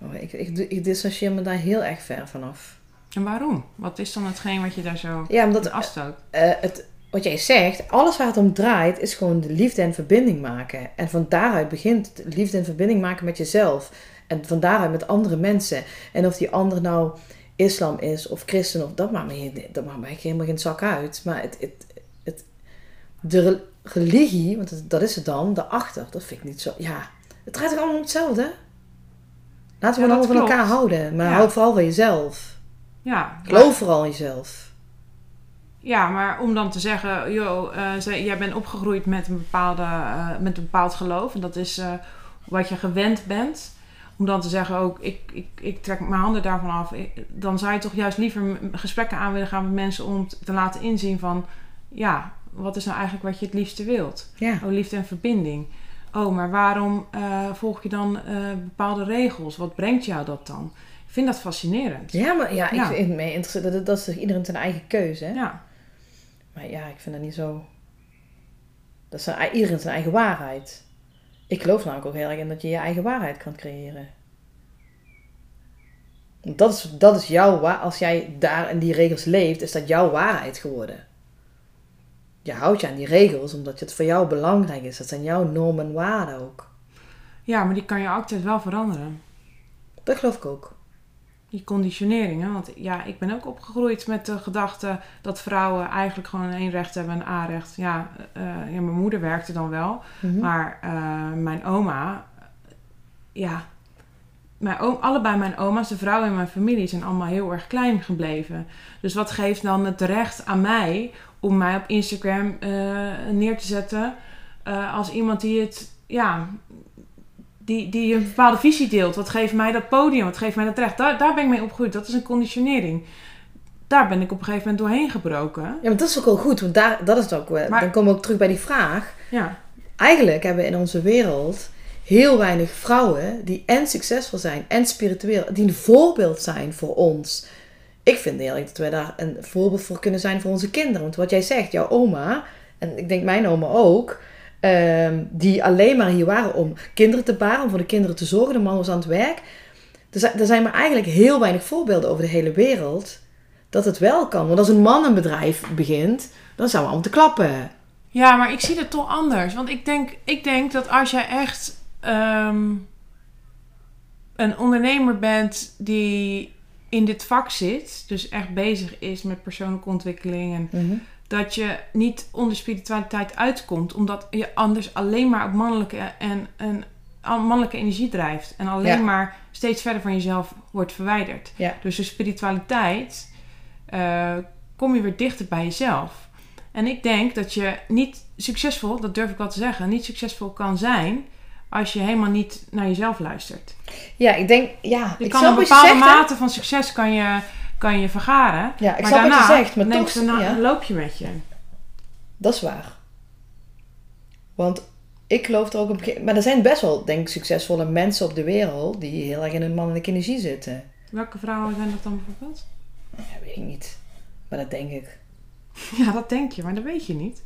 Oh, ik, ik, ik distancieer me daar heel erg ver vanaf. En waarom? Wat is dan hetgeen wat je daar zo Ja, omdat in afstoot? eh, het, wat jij zegt, alles waar het om draait, is gewoon de liefde en verbinding maken. En van daaruit begint het liefde en verbinding maken met jezelf. En van daaruit met andere mensen. En of die ander nou islam is of christen, of, dat, maakt me, dat maakt mij helemaal geen zak uit. Maar het, het, het, de re- religie, want dat, dat is het dan, daarachter, dat vind ik niet zo. Ja, het draait toch allemaal om hetzelfde? Laten we Ja, het allemaal van elkaar houden. Maar Ja. hou vooral van jezelf. Ja. Geloof vooral in jezelf. Ja, maar om dan te zeggen, joh, eh, jij bent opgegroeid met een, bepaalde, eh, met een bepaald geloof. En dat is eh, wat je gewend bent. Om dan te zeggen ook, ik, ik, ik trek mijn handen daarvan af. Ik- dan zou je toch juist liever gesprekken aan willen gaan met mensen om te laten inzien van, ja, wat is nou eigenlijk wat je het liefste wilt? Ja. Oh, liefde en verbinding. oh, maar waarom volg je dan bepaalde regels? Wat brengt jou dat dan? Ik vind dat fascinerend. Ja, maar ja, Ja. ik vind me interessant. Dat, dat is toch iedereen zijn eigen keuze. Hè? Ja, Maar ja, ik vind dat niet zo. Dat is zijn, iedereen zijn eigen waarheid. Ik geloof namelijk ook heel erg in dat je je eigen waarheid kan creëren. Want Dat is, dat is jouw waar. Als jij daar in die regels leeft, is dat jouw waarheid geworden. Je houdt je aan die regels omdat het voor jou belangrijk is. Dat zijn jouw normen en waarden ook. ja maar die kan je altijd wel veranderen. Dat geloof ik ook. Die conditioneringen. Want ja, ik ben ook opgegroeid met de gedachte dat vrouwen eigenlijk gewoon één recht hebben en een A-recht. Ja, eh, ja, mijn moeder werkte dan wel. Mhm. Maar eh, mijn oma, ja, mijn oom, allebei mijn oma's, de vrouwen in mijn familie, zijn allemaal heel erg klein gebleven. Dus wat geeft dan het recht aan mij om mij op Instagram neer te zetten als iemand die het, ja, die, die een bepaalde visie deelt? Wat geeft mij dat podium? Wat geeft mij dat recht? Daar, daar ben ik mee opgegroeid. Dat is een conditionering. Daar ben ik op een gegeven moment doorheen gebroken. Ja, maar dat is ook wel goed. Want daar, dat is het ook. Maar- Dan komen we ook terug bij die vraag. Ja, Eigenlijk hebben we in onze wereld heel weinig vrouwen die en succesvol zijn en spiritueel, die een voorbeeld zijn voor ons. Ik vind eerlijk dat wij daar een voorbeeld voor kunnen zijn voor onze kinderen. Want wat jij zegt, jouw oma, en ik denk mijn oma ook, ehm, die alleen maar hier waren om kinderen te baren, om voor de kinderen te zorgen. De man was aan het werk. Er zijn, er zijn maar eigenlijk heel weinig voorbeelden over de hele wereld dat het wel kan. Want als een man een bedrijf begint, dan zou we allemaal te klappen. Ja, maar ik zie het toch anders. Want ik denk, ik denk dat als jij echt ehm, een ondernemer bent die in dit vak zit, dus echt bezig is met persoonlijke ontwikkeling en Mhm. Dat je niet onder spiritualiteit uitkomt, omdat je anders alleen maar op mannelijke en, en aan mannelijke energie drijft en alleen Ja. maar steeds verder van jezelf wordt verwijderd. Ja. Dus de spiritualiteit eh, kom je weer dichter bij jezelf. En ik denk dat je niet succesvol, dat durf ik wel te zeggen, niet succesvol kan zijn als je helemaal niet naar jezelf luistert. Ja, ik denk, ja, Je ik kan een bepaalde mate van succes kan je, kan je vergaren. Ja, ik maar snap wat daarna je zegt, maar toch, daarna ja, een loopje met je. dat is waar. Want ik geloof er ook op, een maar er zijn best wel, denk ik, succesvolle mensen op de wereld die heel erg in hun mannelijke energie zitten. Welke vrouwen zijn dat dan bijvoorbeeld? Ja, weet ik niet. Maar dat denk ik. Ja, dat denk je, maar dat weet je niet.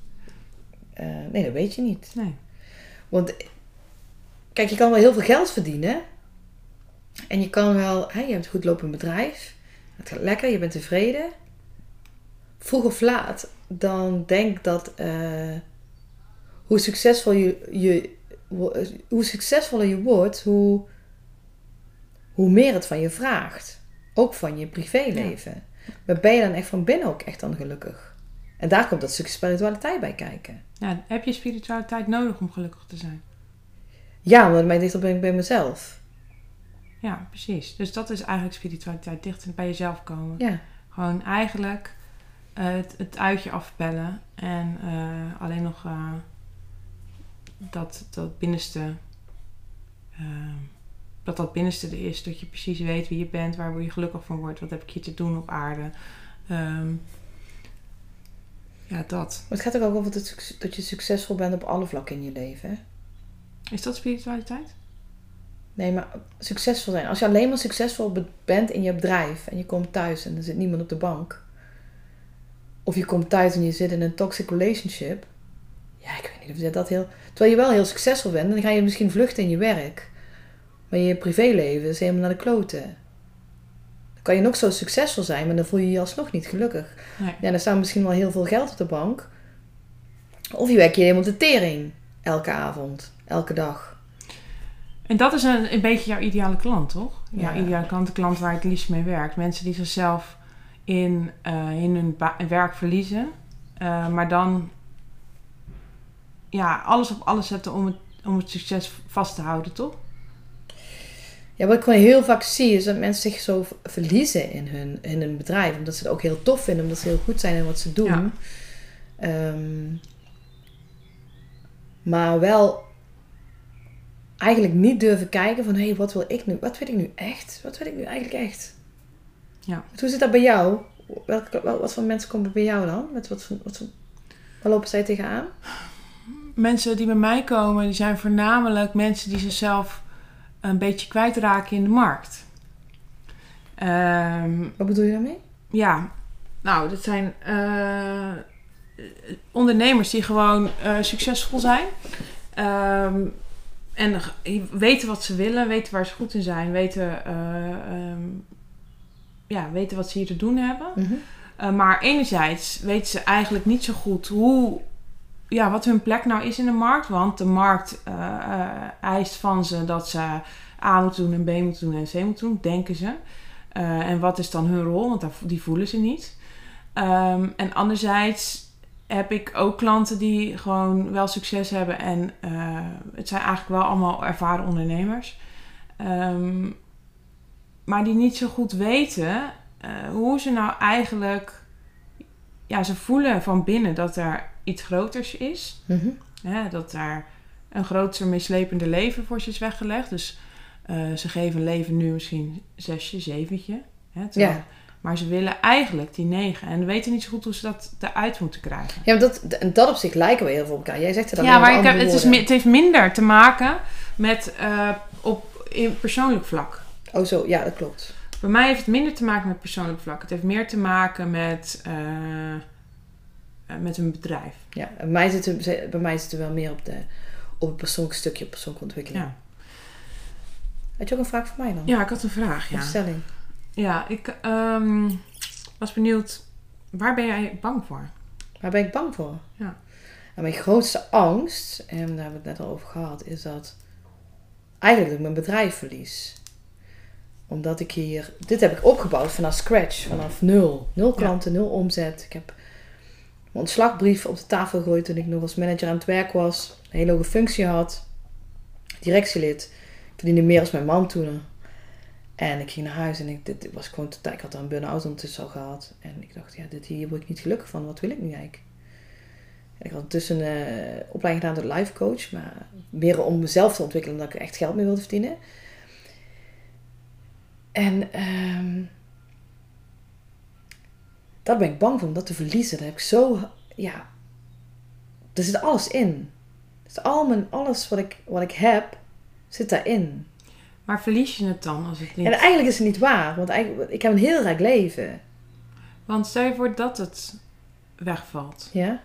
Eh, nee, dat weet je niet. Nee. Want, kijk, je kan wel heel veel geld verdienen. En je kan wel, hè, je hebt een goed lopend bedrijf. Het gaat lekker, je bent tevreden. Vroeg of laat, dan denk dat eh, hoe, succesvol je, je, hoe succesvoller je wordt, hoe, hoe meer het van je vraagt. Ook van je privéleven. Maar ben je dan echt van binnen ook echt dan gelukkig? En daar komt dat stukje spiritualiteit bij kijken. Ja, heb je spiritualiteit nodig om gelukkig te zijn? Ja, want mij dichter ben ik bij mezelf. Ja, precies. Dus dat is eigenlijk spiritualiteit, dichter bij jezelf komen. Ja. Gewoon eigenlijk eh, het, het uitje afpellen en eh, alleen nog eh, dat, dat binnenste, dat dat binnenste er is. Dat je precies weet wie je bent, waar je gelukkig van wordt, wat heb ik hier te doen op aarde. Ehm, ja, dat. Maar het gaat ook over dat, dat je succesvol bent op alle vlakken in je leven. Hè? Is dat spiritualiteit? Nee, maar succesvol zijn. Als je alleen maar succesvol be- bent in je bedrijf en je komt thuis en er zit niemand op de bank. Of je komt thuis en je zit in een toxic relationship. Ja, ik weet niet of je dat heel... Terwijl je wel heel succesvol bent, dan ga je misschien vluchten in je werk. Maar je privéleven is helemaal naar de kloten. Dan kan je nog zo succesvol zijn, maar dan voel je je alsnog niet gelukkig. Nee. Ja, dan staat misschien wel heel veel geld op de bank. Of je werkt je helemaal de tering. Elke avond, elke dag. En dat is een, een beetje jouw ideale klant, toch? Jouw Ja. ideale klant, de klant waar je het liefst mee werkt. Mensen die zichzelf in, eh, in hun werk verliezen. eh, maar dan ja, alles op alles zetten om het, om het succes vast te houden, toch? Ja, wat ik gewoon heel vaak zie is dat mensen zich zo verliezen in hun, in hun bedrijf. Omdat ze het ook heel tof vinden, omdat ze heel goed zijn in wat ze doen. Ja. Ehm, maar wel eigenlijk niet durven kijken van... Hé, hey, wat wil ik nu? Wat wil ik nu echt? Wat wil ik nu eigenlijk echt? Ja. Hoe zit dat bij jou? Welke, wel- wat voor mensen komen bij jou dan? Met wat voor, wat voor, waar lopen zij tegenaan? mensen die bij mij komen, die zijn voornamelijk mensen die zichzelf een beetje kwijtraken in de markt. Ehm, Wat bedoel je daarmee? ja, nou, dat zijn eh, ondernemers die gewoon eh, succesvol zijn. Ehm, en weten wat ze willen, weten waar ze goed in zijn, weten, eh, ehm, ja, weten wat ze hier te doen hebben. Mhm. Uh, maar enerzijds weten ze eigenlijk niet zo goed hoe, ja, wat hun plek nou is in de markt. Want de markt eh, eh, eist van ze dat ze A moeten doen en B moeten doen en C moeten doen, denken ze. Eh, en wat is dan hun rol? Want die voelen ze niet. Ehm, en anderzijds heb ik ook klanten die gewoon wel succes hebben. En eh, het zijn eigenlijk wel allemaal ervaren ondernemers. Ehm, maar die niet zo goed weten eh, hoe ze nou eigenlijk... Ja, ze voelen van binnen dat er iets groters is. Hè, dat daar een groter meeslepende leven voor ze is weggelegd. Dus eh, ze geven leven nu misschien zesje, zeventje. Hè, terwijl- Ja. Maar ze willen eigenlijk die negen. En weten niet zo goed hoe ze dat eruit moeten krijgen. Ja, maar dat, en dat op zich lijken we heel veel op elkaar. Jij zegt het dan Ja, maar ik heb, het, is, het heeft minder te maken met eh, op in persoonlijk vlak. Oh zo, ja, dat klopt. Bij mij heeft het minder te maken met persoonlijk vlak. Het heeft meer te maken met, eh, met een bedrijf. Ja, bij mij zit het, bij mij zit het wel meer op, de, op het persoonlijk stukje, op persoonlijke ontwikkeling. Ja. Had je ook een vraag voor mij dan? ja, ik had een vraag. Een Ja, stelling. Ja ik ehm, was benieuwd. Waar ben jij bang voor? Waar ben ik bang voor? Ja. En mijn grootste angst, en daar hebben we het net al over gehad, is dat eigenlijk dat ik mijn bedrijf verlies. Omdat ik hier, dit heb ik opgebouwd vanaf scratch, vanaf nul. Nul klanten, nul omzet. Ik heb mijn ontslagbrief op de tafel gegooid toen ik nog als manager aan het werk was. Een hele hoge functie had. Directielid. Ik verdiende meer als mijn man toen. En ik ging naar huis en ik, dit was gewoon totaal, ik had al een burn-out ondertussen al gehad. En ik dacht, ja, dit hier word ik niet gelukkig van. Wat wil ik nu eigenlijk? En ik had intussen een eh, opleiding gedaan tot life coach. Maar meer om mezelf te ontwikkelen dan ik echt geld mee wilde verdienen. En ehm daar ben ik bang voor om dat te verliezen. Daar heb ik zo, ja, er zit alles in. Dus al mijn, alles wat ik, wat ik heb, zit daarin. Maar verlies je het dan als het niet... En eigenlijk is het niet waar, want eigenlijk, ik heb een heel rijk leven. Want stel je voor dat het wegvalt. Ja?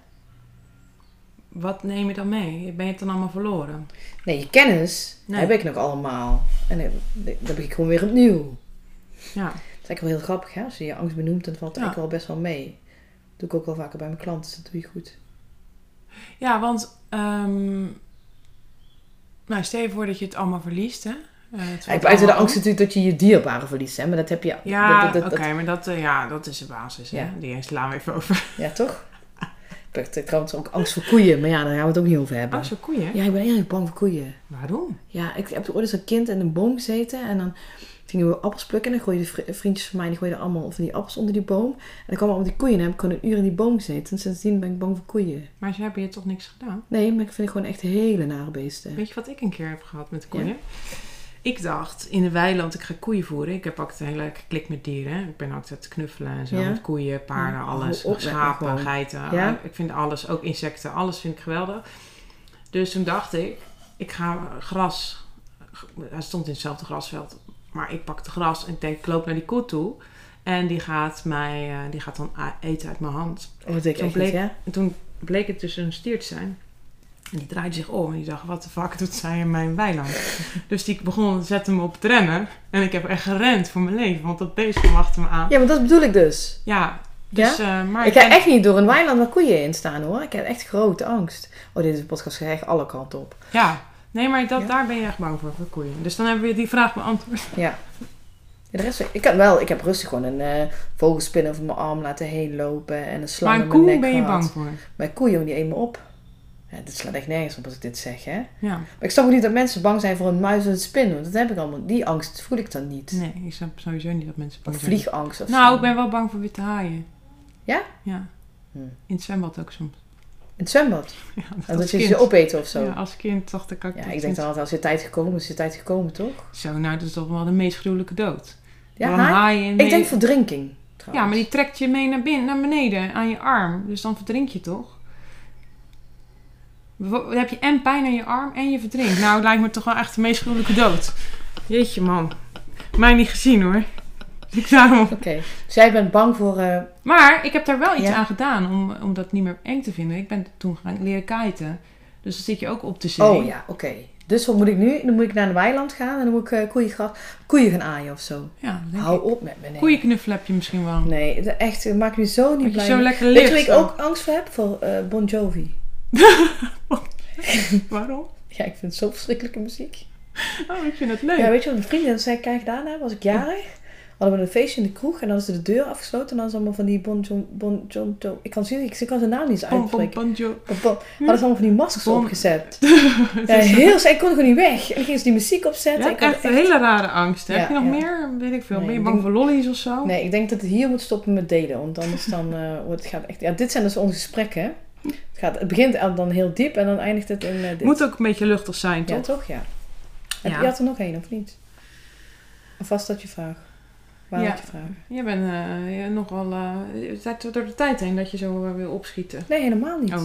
Wat neem je dan mee? Ben je het dan allemaal verloren? Nee, je kennis Nee. heb ik nog allemaal. En dan heb ik gewoon weer opnieuw. Ja. Dat is eigenlijk wel heel grappig, hè? Als je je angst benoemt, dan valt het Ja. eigenlijk wel best wel mee. Dat doe ik ook wel vaker bij mijn klanten, dus dat doe je goed. Ja, want... ehm, nou, stel je voor dat je het allemaal verliest, hè? Eh, valt Eigenlijk buiten de angst natuurlijk dat je je dierbaren verliest, hè? Maar dat heb je... Ja, oké, maar dat, eh, ja, dat is de basis. Hè? Ja. Die slaan we even over. Ja, toch? Ik heb trouwens ook angst voor koeien, maar ja, daar gaan we het ook niet over hebben. Oh, zo koeien? Ja, ik ben heel erg bang voor koeien. Waarom? Ja, ik heb ooit eens een kind in een boom gezeten en dan gingen we appels plukken en dan gooiden de vri- vriendjes van mij, die gooiden allemaal van die appels onder die boom. En dan kwamen allemaal die koeien en dan heb ik gewoon een uur in die boom gezeten. En sindsdien ben ik bang voor koeien. Maar ze hebben je toch niks gedaan? Nee, maar ik vind het gewoon echt hele nare beesten. Weet je wat ik een keer heb gehad met koeien? Ik dacht, in de weiland, ik ga koeien voeren. Ik heb ook een hele klik met dieren. Ik ben ook te knuffelen en zo. Ja? Met koeien, paarden, alles. op Schapen, geiten. Ja? Ik vind alles, ook insecten, alles vind ik geweldig. Dus toen dacht ik, ik ga gras. Hij stond in hetzelfde grasveld. Maar ik pakte gras en ik denk, ik loop naar die koe toe. En die gaat, mij, eh, die gaat dan eten uit mijn hand. Oh, dat ik niet, hè? En toen bleek het dus een stier te zijn. En die draaide zich om en die dacht, wat de fuck doet zij in mijn weiland? dus die begon, zette me op het rennen. En ik heb echt gerend voor mijn leven, want dat beest kwam achter me aan. Ja, maar dat bedoel ik dus. Ja, dus, eh, maar Ik ga echt niet door een weiland waar koeien in staan hoor. Ik heb echt grote angst. Oh, deze podcast gaat echt alle kanten op. Ja, nee, maar dat, Ja. daar ben je echt bang voor, voor koeien. Dus dan hebben we die vraag beantwoord. Ja. ja de rest, ik, heb wel, ik heb rustig gewoon een eh vogelspin over mijn arm laten heen lopen en een slang Maar een mijn koe ben je gehad. bang voor. Maar koeien, die eten me op. Ja, dit slaat echt nergens op als ik dit zeg, hè. Ja, Maar ik snap ook niet dat mensen bang zijn voor een muis of een spin. Want dat heb ik allemaal. Die angst voel ik dan niet. nee, ik snap sowieso niet dat mensen bang Of zijn. vliegangst of Nou, zo. ik ben wel bang voor witte haaien. Ja? Ja. Hm. In het zwembad ook soms. In het zwembad. Ja, En dat je kind. ze opeten of zo. Ja, Ja, als kind dacht ik dat ik het denk dan altijd, als je tijd gekomen is, is je tijd gekomen, toch? Zo, nou, dat is toch wel de meest gruwelijke dood. Ja, Door een haai? haai in Ik mee- denk verdrinking. Ja, trouwens. je je je? Ja. Ja, maar die trekt je mee naar, binnen, naar beneden aan je arm. Dus dan verdrink je toch? Ja, maar die trekt je mee naar binnen, naar beneden aan je arm. Dus dan je heb je en pijn aan je arm en je verdrinkt. Nou, het lijkt me toch wel echt de meest gruwelijke dood. Jeetje man. Mij niet gezien hoor. Ik daarom... Oké. Dus jij bent bang voor... eh, Maar ik heb daar wel iets Ja. aan gedaan om, om dat niet meer eng te vinden. Ik ben toen gaan leren kiten. Dus dan zit je ook op de zee. Oh ja, oké. Dus wat moet ik nu? Dan moet ik naar een weiland gaan en dan moet ik eh, koeien, gra- koeien gaan aaien of zo. Ja, dat Hou ik. op met me. Nee, Koeienknuffel heb je misschien wel. nee echt, het maakt me zo niet Dat je blij. zo lekker Weet je waar ik ook angst voor heb? Voor eh, Bon Jovi. Waarom? Ja, ik vind het zo verschrikkelijke muziek. Oh, ik vind het leuk. Ja, weet je wat mijn vrienden zei ik gedaan heb? Was ik jarig. Hadden we een feestje in de kroeg en dan ze de deur afgesloten. En dan was allemaal van die Bon John... Bon John ik, kan zien, ik, ik kan zijn naam niet eens Bon, bon, uitspreken. bon, jo- Bon, bon. Hadden ze allemaal van die maskers Bon. opgezet. Ja, heel... Ik kon gewoon niet weg. En dan gingen ze die muziek opzetten. Ja, ik had echt een hele rare angst. Heb Ja, je nog ja. meer? Weet ik veel. Nee, ben je ik bang voor lollies of zo? Nee, ik denk dat het hier moet stoppen met delen. Want anders dan wordt het gaat echt... Ja, dit zijn dus onze gesprekken. Het, gaat, het begint dan heel diep en dan eindigt het in eh, dit. Moet ook een beetje luchtig zijn, Ja, toch? toch? Ja. Heb Ja. Je had er nog één, of niet? Of was dat je vraag? Ja. je bent eh, je nogal eh, door de tijd heen dat je zo eh, wil opschieten. Nee, helemaal niet. Oh.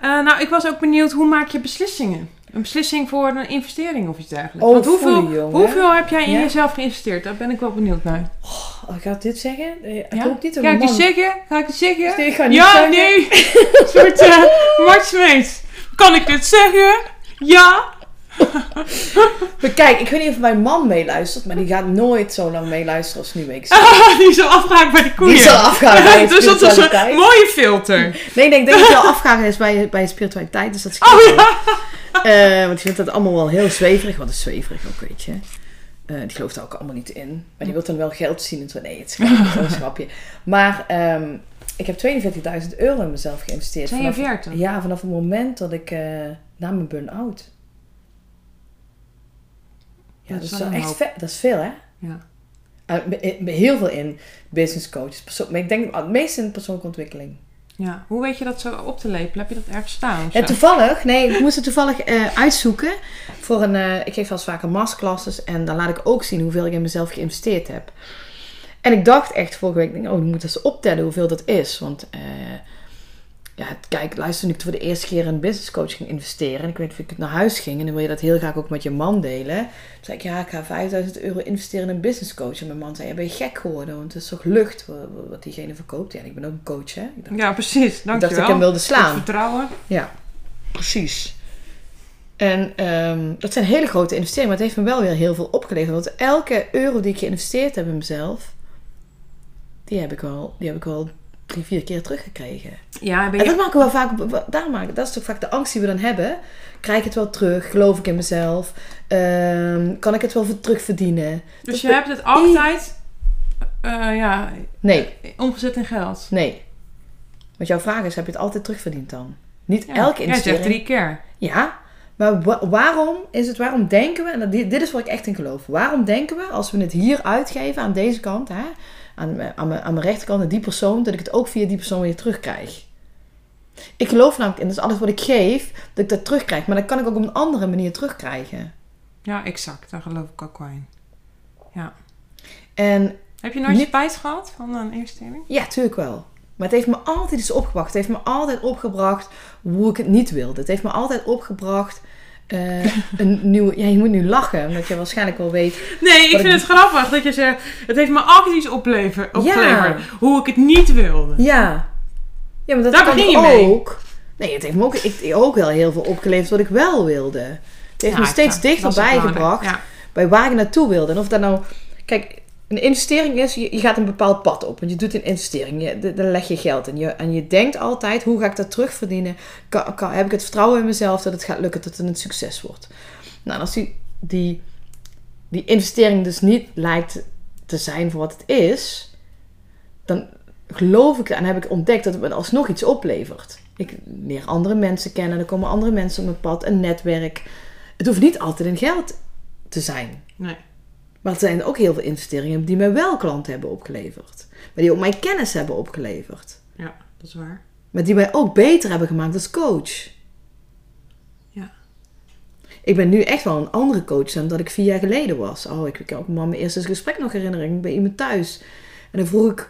Nou, ik was ook benieuwd, hoe maak je beslissingen? Een beslissing voor een investering of iets dergelijks. Oh, Want hoeveel, hoeveel heb jij in Ja. jezelf geïnvesteerd? Daar ben ik wel benieuwd naar. Oh, ik ga dit zeggen. Ik Ja? hoop niet dat Ga ik man... zeggen? Ga ik het zeggen? Nee, ik ga niet Ja, zeggen. nee. Een soort uh. Kan ik dit zeggen? Ja. Maar kijk, ik weet niet of mijn man meeluistert, maar die gaat nooit zo lang meeluisteren als nu ik Die zo afgehaakt bij de koeien. Die is al afgehaakt bij de dus dat is een mooie filter. Nee, nee, ik denk dat hij al afgehaakt is bij, bij spiritualiteit, dus dat is Oh ja. Eh, want die vindt dat allemaal wel heel zweverig. Wat is zweverig ook, weet je. Eh, die gelooft daar ook allemaal niet in. Maar die wil dan wel geld zien. En zo, nee, het is een grapje. Maar ehm, ik heb 42.000 euro in mezelf geïnvesteerd. Vanaf- 42? ja, vanaf het moment dat ik... eh na mijn burn-out. Ja, Dat is wel echt vet. Dat is veel, hè? Ja. Eh, be- heel veel in business coaches. persoon- maar ik denk het meest in persoonlijke ontwikkeling. ja. Hoe weet je dat zo op te lepelen? Heb je dat ergens staan? Ja, zo? toevallig, nee, ik moest het toevallig eh, uitzoeken voor een, eh, ik geef wel eens vaker masterclasses en dan laat ik ook zien hoeveel ik in mezelf geïnvesteerd heb. En ik dacht echt vorige week, oh, ik moet eens optellen hoeveel dat is. Want, eh, ja, kijk, luister, toen ik voor de eerste keer in business coach ging investeren en ik weet of ik naar huis ging en dan wil je dat heel graag ook met je man delen. Toen zei ik, ja, ik ga 5000 euro investeren in een business coach. En mijn man zei, ja, ben je gek geworden, want het is toch lucht wat, diegene verkoopt. Ja, ik ben ook een coach, hè. Ik dacht, Ja, precies. ik Dankjewel. dacht dat ik hem wilde slaan. vertrouwen. Ja, precies. En ehm, dat zijn hele grote investeringen, maar het heeft me wel weer heel veel opgeleverd. Want elke euro die ik geïnvesteerd heb in mezelf, die heb ik wel, die heb ik wel drie, vier keer teruggekregen. Ja, ben En je... dat maken we wel vaak, daar maken, dat is toch vaak de angst die we dan hebben. Krijg ik het wel terug? Geloof ik in mezelf? Ehm, kan ik het wel voor terugverdienen? Dus je hebt het altijd eh, ja, Nee, omgezet in geld. nee. Want jouw vraag is, heb je het altijd terugverdiend dan? Niet Ja. elke investering. zegt drie keer. Ja, maar wa- waarom is het, waarom denken we, en dat- dit dit is waar ik echt in geloof. Waarom denken we, als we het hier uitgeven aan deze kant, hè, aan, mijn- aan, mijn, aan mijn rechterkant, aan die persoon, dat ik het ook via die persoon weer terugkrijg? Ik geloof namelijk in, dus alles wat ik geef, dat ik dat terugkrijg. Maar dat kan ik ook op een andere manier terugkrijgen. Ja, exact. Daar geloof ik ook wel in. En Heb je nooit Niet- spijt gehad van een investering? ja, tuurlijk wel. Maar het heeft me altijd iets opgebracht. Het heeft me altijd opgebracht hoe ik het niet wilde. Het heeft me altijd opgebracht eh, een nieuwe... Ja, je moet nu lachen, omdat je waarschijnlijk wel weet Nee, ik vind ik- het grappig dat je zegt... Het heeft me altijd iets oplever, opgeleverd. Hoe ik het niet wilde. Ja. Ja, maar dat Daar ik je mee. ook. Nee, het heeft me ook, ik, ook wel heel veel opgeleverd wat ik wel wilde. Het heeft Ja, me steeds ja, dichterbij gebracht bij waar ik naartoe wilde. En of dat nou... Kijk, een investering is, je, gaat een bepaald pad op. Want je doet een investering. Je, daar leg je geld in. Je, en je denkt altijd, hoe ga ik dat terugverdienen? Kan, heb ik het vertrouwen in mezelf dat het gaat lukken, dat het een succes wordt? Nou, als die, die, die investering dus niet lijkt te zijn voor wat het is... dan geloof ik en heb ik ontdekt dat het me alsnog iets oplevert. Ik leer andere mensen kennen, er komen andere mensen op mijn pad, een netwerk. Het hoeft niet altijd in geld te zijn. Nee. Maar er zijn ook heel veel investeringen die mij wel klanten hebben opgeleverd. Maar die ook mij kennis hebben opgeleverd. Ja, dat is waar. Maar die mij ook beter hebben gemaakt als coach. Ja. Ik ben nu echt wel een andere coach dan dat ik vier jaar geleden was. Oh, ik kan ook mijn eerste gesprek nog herinneren. Ik ben bij iemand thuis. En dan vroeg ik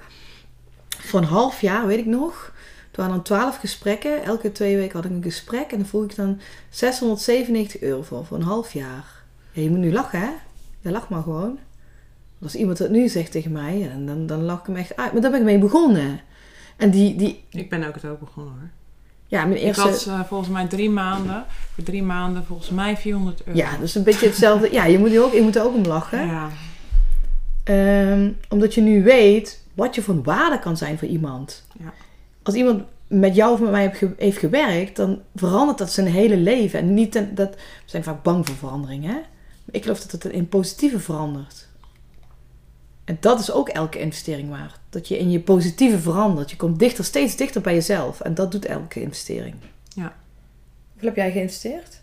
voor een half jaar, weet ik nog. waren dan 12 gesprekken. Elke twee weken had ik een gesprek. En dan vroeg ik dan 697 euro voor, voor een half jaar. Ja, je moet nu lachen, hè? Ja, lach maar gewoon. Als iemand dat nu zegt tegen mij, ja, dan, dan lach ik hem echt uit. Maar daar ben ik mee begonnen. En die, die Ik ben ook het ook begonnen hoor. ja, mijn Ik eerste... had eh, volgens mij drie maanden. Voor drie maanden volgens mij 400 euro. Ja, dus een beetje hetzelfde. Ja, je moet, ook, je moet er ook om lachen. Ja. Ehm, omdat je nu weet wat je van waarde kan zijn voor iemand. Ja. Als iemand met jou of met mij heeft, ge- heeft gewerkt, dan verandert dat zijn hele leven. En niet ten- dat, we zijn vaak bang voor verandering, hè? Ik geloof dat het in positieve verandert. En dat is ook elke investering waard. Dat je in je positieve verandert. Je komt dichter, steeds dichter bij jezelf. En dat doet elke investering. Ja. Hoeveel heb jij geïnvesteerd?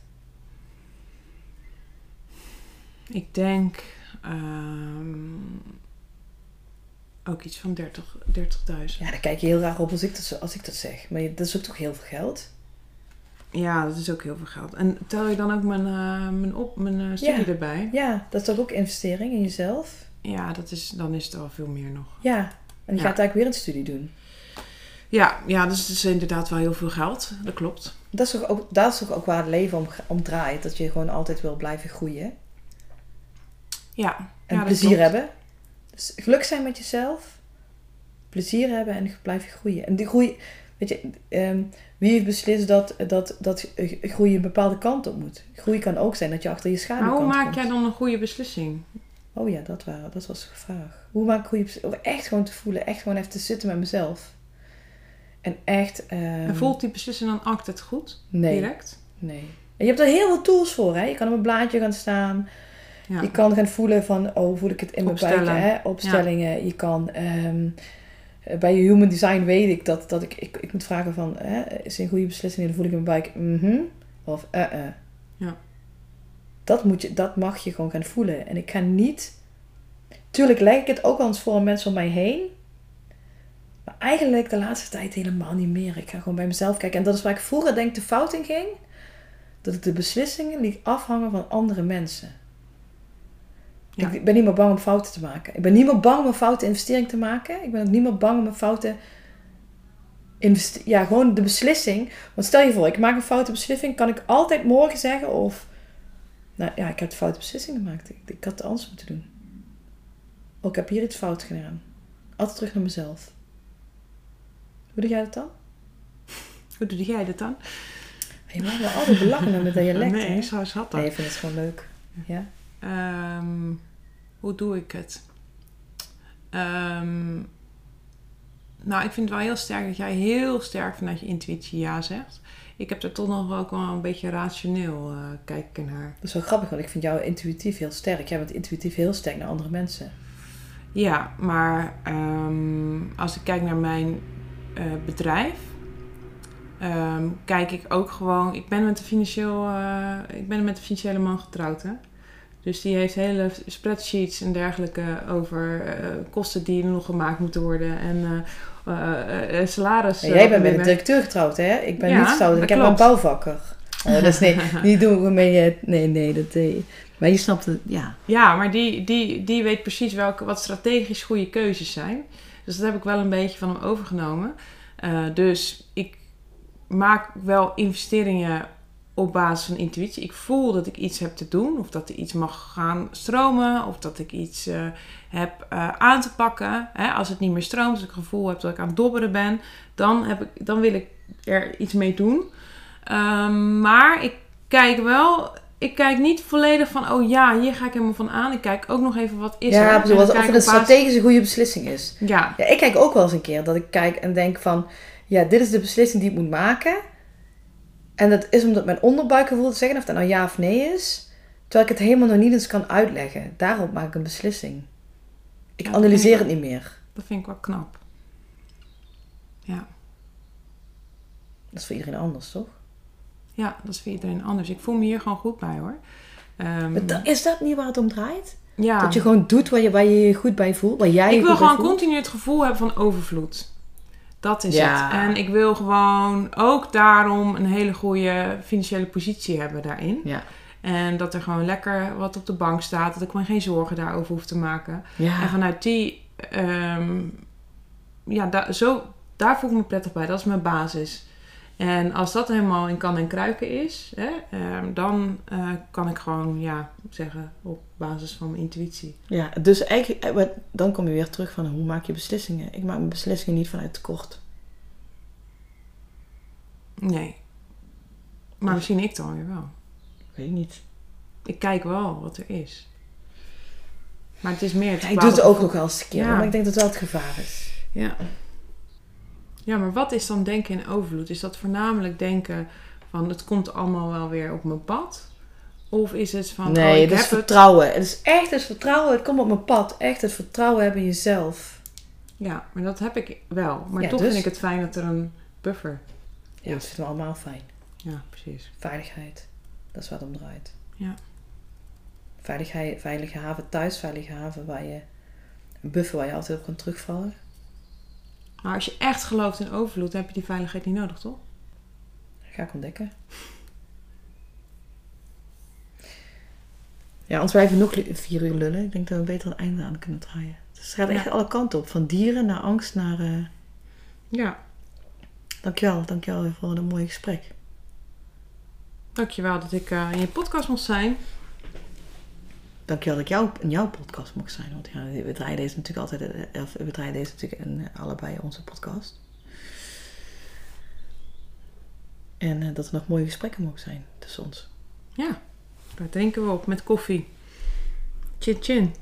Ik denk ehm, ook iets van 30 30.000. Ja, daar kijk je heel raar op als ik dat, als ik dat zeg. Maar je- dat is ook toch heel veel geld? Ja, dat is ook heel veel geld. En tel je dan ook mijn, eh, mijn, op, mijn eh, studie Ja. erbij? Ja, dat is toch ook investering in jezelf? Ja, dat is, dan is het al veel meer nog. Ja, en je Ja. gaat eigenlijk weer een studie doen. Ja, ja, dus het is inderdaad wel heel veel geld. Dat klopt. Dat is toch ook, dat is toch ook waar het leven om, om draait. Dat je gewoon altijd wil blijven groeien. Ja. En ja, plezier klopt. hebben. Dus geluk zijn met jezelf. Plezier hebben en blijven groeien. En die groei... Weet je, ehm, wie heeft beslist dat, dat, dat groei een bepaalde kant op moet? Groei kan ook zijn dat je achter je Maar schaduwkant hoe maak komt. jij dan een goede beslissing? Oh ja, dat, waren, dat was de vraag. Hoe maak ik goede beslissingen? Echt gewoon te voelen. Echt gewoon even te zitten met mezelf. En echt... ehm, En voelt die beslissing dan altijd goed? Nee. Direct? Nee. En je hebt er heel veel tools voor. Hè? Je kan op een blaadje gaan staan. Ja. Je kan gaan voelen van, oh, voel ik het in mijn buik. Hè? Opstellingen. Je kan, ehm, bij human design weet ik dat, dat ik, ik, ik moet vragen van, hè, is een goede beslissing? Dan voel ik in mijn buik, mhm. Of, eh, eh. Ja. Dat, moet je, dat mag je gewoon gaan voelen. En ik ga niet, tuurlijk leg ik het ook wel eens voor mensen om mij heen. Maar eigenlijk de laatste tijd helemaal niet meer. Ik ga gewoon bij mezelf kijken. En dat is waar ik vroeger denk de fout in ging. Dat ik de beslissingen liet afhangen van andere mensen. Ja. Ik ben niet meer bang om fouten te maken. Ik ben niet meer bang om een foute investering te maken. Ik ben ook niet meer bang om een foute... Ja, gewoon de beslissing. Want stel je voor, ik maak een foute beslissing. Kan ik altijd morgen zeggen of... Nou ja, ik heb de foute beslissing gemaakt. Ik, ik had het anders moeten doen. Oh, ik heb hier iets fout gedaan. Altijd terug naar mezelf. Hoe doe jij dat dan? Hoe doe jij dat dan? Je maakt me altijd belachen met dat dialect. nee, hè? zo zat dat. Nee, ik vind het gewoon leuk. Ja? Ehm, hoe doe ik het? Ehm, nou, ik vind het wel heel sterk dat jij heel sterk vanuit je intuïtie ja zegt. Ik heb er toch nog ook wel een beetje rationeel eh kijken naar. Dat is wel grappig, want ik vind jou intuïtief heel sterk. Jij bent intuïtief heel sterk naar andere mensen. Ja, maar ehm, als ik kijk naar mijn eh, bedrijf, ehm, kijk ik ook gewoon. Ik ben met een financieel, eh, ik ben met een financiële man getrouwd, hè. Dus die heeft hele spreadsheets en dergelijke over eh, kosten die nog gemaakt moeten worden en eh, salaris. En jij bent met een directeur getrouwd, hè? Ik ben Ja, niet getrouwd. Ik heb een bouwvakker. Oh, dat is nee, niet doen we mee. Nee, nee, dat. maar je snapt het, ja. Ja, maar die, die, die weet precies welke, wat strategisch goede keuzes zijn. Dus dat heb ik wel een beetje van hem overgenomen. Dus ik maak wel investeringen op basis van intuïtie. Ik voel dat ik iets heb te doen. Of dat er iets mag gaan stromen. Of dat ik iets eh, heb eh, aan te pakken. Hè, als het niet meer stroomt, als ik het gevoel heb dat ik aan het dobberen ben. Dan, heb ik, dan wil ik er iets mee doen. Ehm, maar ik kijk wel... Ik kijk niet volledig van, oh ja, hier ga ik helemaal van aan. Ik kijk ook nog even wat is er. ja, bedoel, dan of het een basis- strategische goede beslissing is. Ja, Ja, ik kijk ook wel eens een keer dat ik kijk en denk van... Ja, dit is de beslissing die ik moet maken. En dat is omdat mijn onderbuikgevoel te zeggen of dat nou ja of nee is. Terwijl ik het helemaal nog niet eens kan uitleggen. Daarop maak ik een beslissing. Ik Ja, analyseer het niet meer. dat vind ik wel knap. Ja. Dat is voor iedereen anders, toch? Ja, dat is voor iedereen anders. Ik voel me hier gewoon goed bij hoor. Maar da- is dat niet waar het om draait? ja. Dat je gewoon doet waar je, waar je je goed bij voelt? Waar jij ik wil gewoon voelt? continu het gevoel hebben van overvloed. Dat is Ja. het. En ik wil gewoon ook daarom een hele goede financiële positie hebben daarin. Ja. En dat er gewoon lekker wat op de bank staat. Dat ik me geen zorgen daarover hoef te maken. Ja. En vanuit die, ehm, ja, da- zo daar voel ik me prettig bij. Dat is mijn basis. En als dat helemaal in kan en kruiken is, hè, ehm, dan eh, kan ik gewoon ja, zeggen op basis van mijn intuïtie. Ja, dus eigenlijk, eh, dan kom je weer terug van hoe maak je beslissingen. Ik maak mijn beslissingen niet vanuit tekort. Nee. Maar misschien ik dan weer wel. Weet ik niet. Ik kijk wel wat er is. Maar het is meer het Ja, ik doe het ook nog wel eens een keer, Ja. maar ik denk dat het wel het gevaar is. Ja. Ja, maar wat is dan denken in overvloed? Is dat voornamelijk denken van het komt allemaal wel weer op mijn pad? Of is het van nee, oh, ik het is heb vertrouwen. Het is echt het vertrouwen. Het komt op mijn pad. Echt het vertrouwen hebben in jezelf. Ja, maar dat heb ik wel. Maar Ja, toch dus? vind ik het fijn dat er een buffer Ja, dat vinden we allemaal fijn. Ja, precies. Veiligheid. Dat is het om draait. Ja. Veiligheid, veilige haven thuis, veilige haven waar je... Een buffer waar je altijd op kan terugvallen. Maar als je echt gelooft in overvloed, dan heb je die veiligheid niet nodig, toch? Ga ik ontdekken. Ja, anders blijven we nog vier uur lullen. Ik denk dat we beter een einde aan kunnen draaien. Dus het gaat echt Ja. alle kanten op. Van dieren naar angst naar... eh, Ja. Dankjewel, dankjewel voor een mooi gesprek. Dankjewel dat ik eh, in je podcast mocht zijn. Dankjewel dat ik jou, in jouw podcast mocht zijn. Want ja, we draaien deze natuurlijk altijd... eh, Of we draaien deze natuurlijk in eh, allebei onze podcast. En eh, dat er nog mooie gesprekken mogen zijn tussen ons. Ja, daar drinken we op met koffie. Chin chin.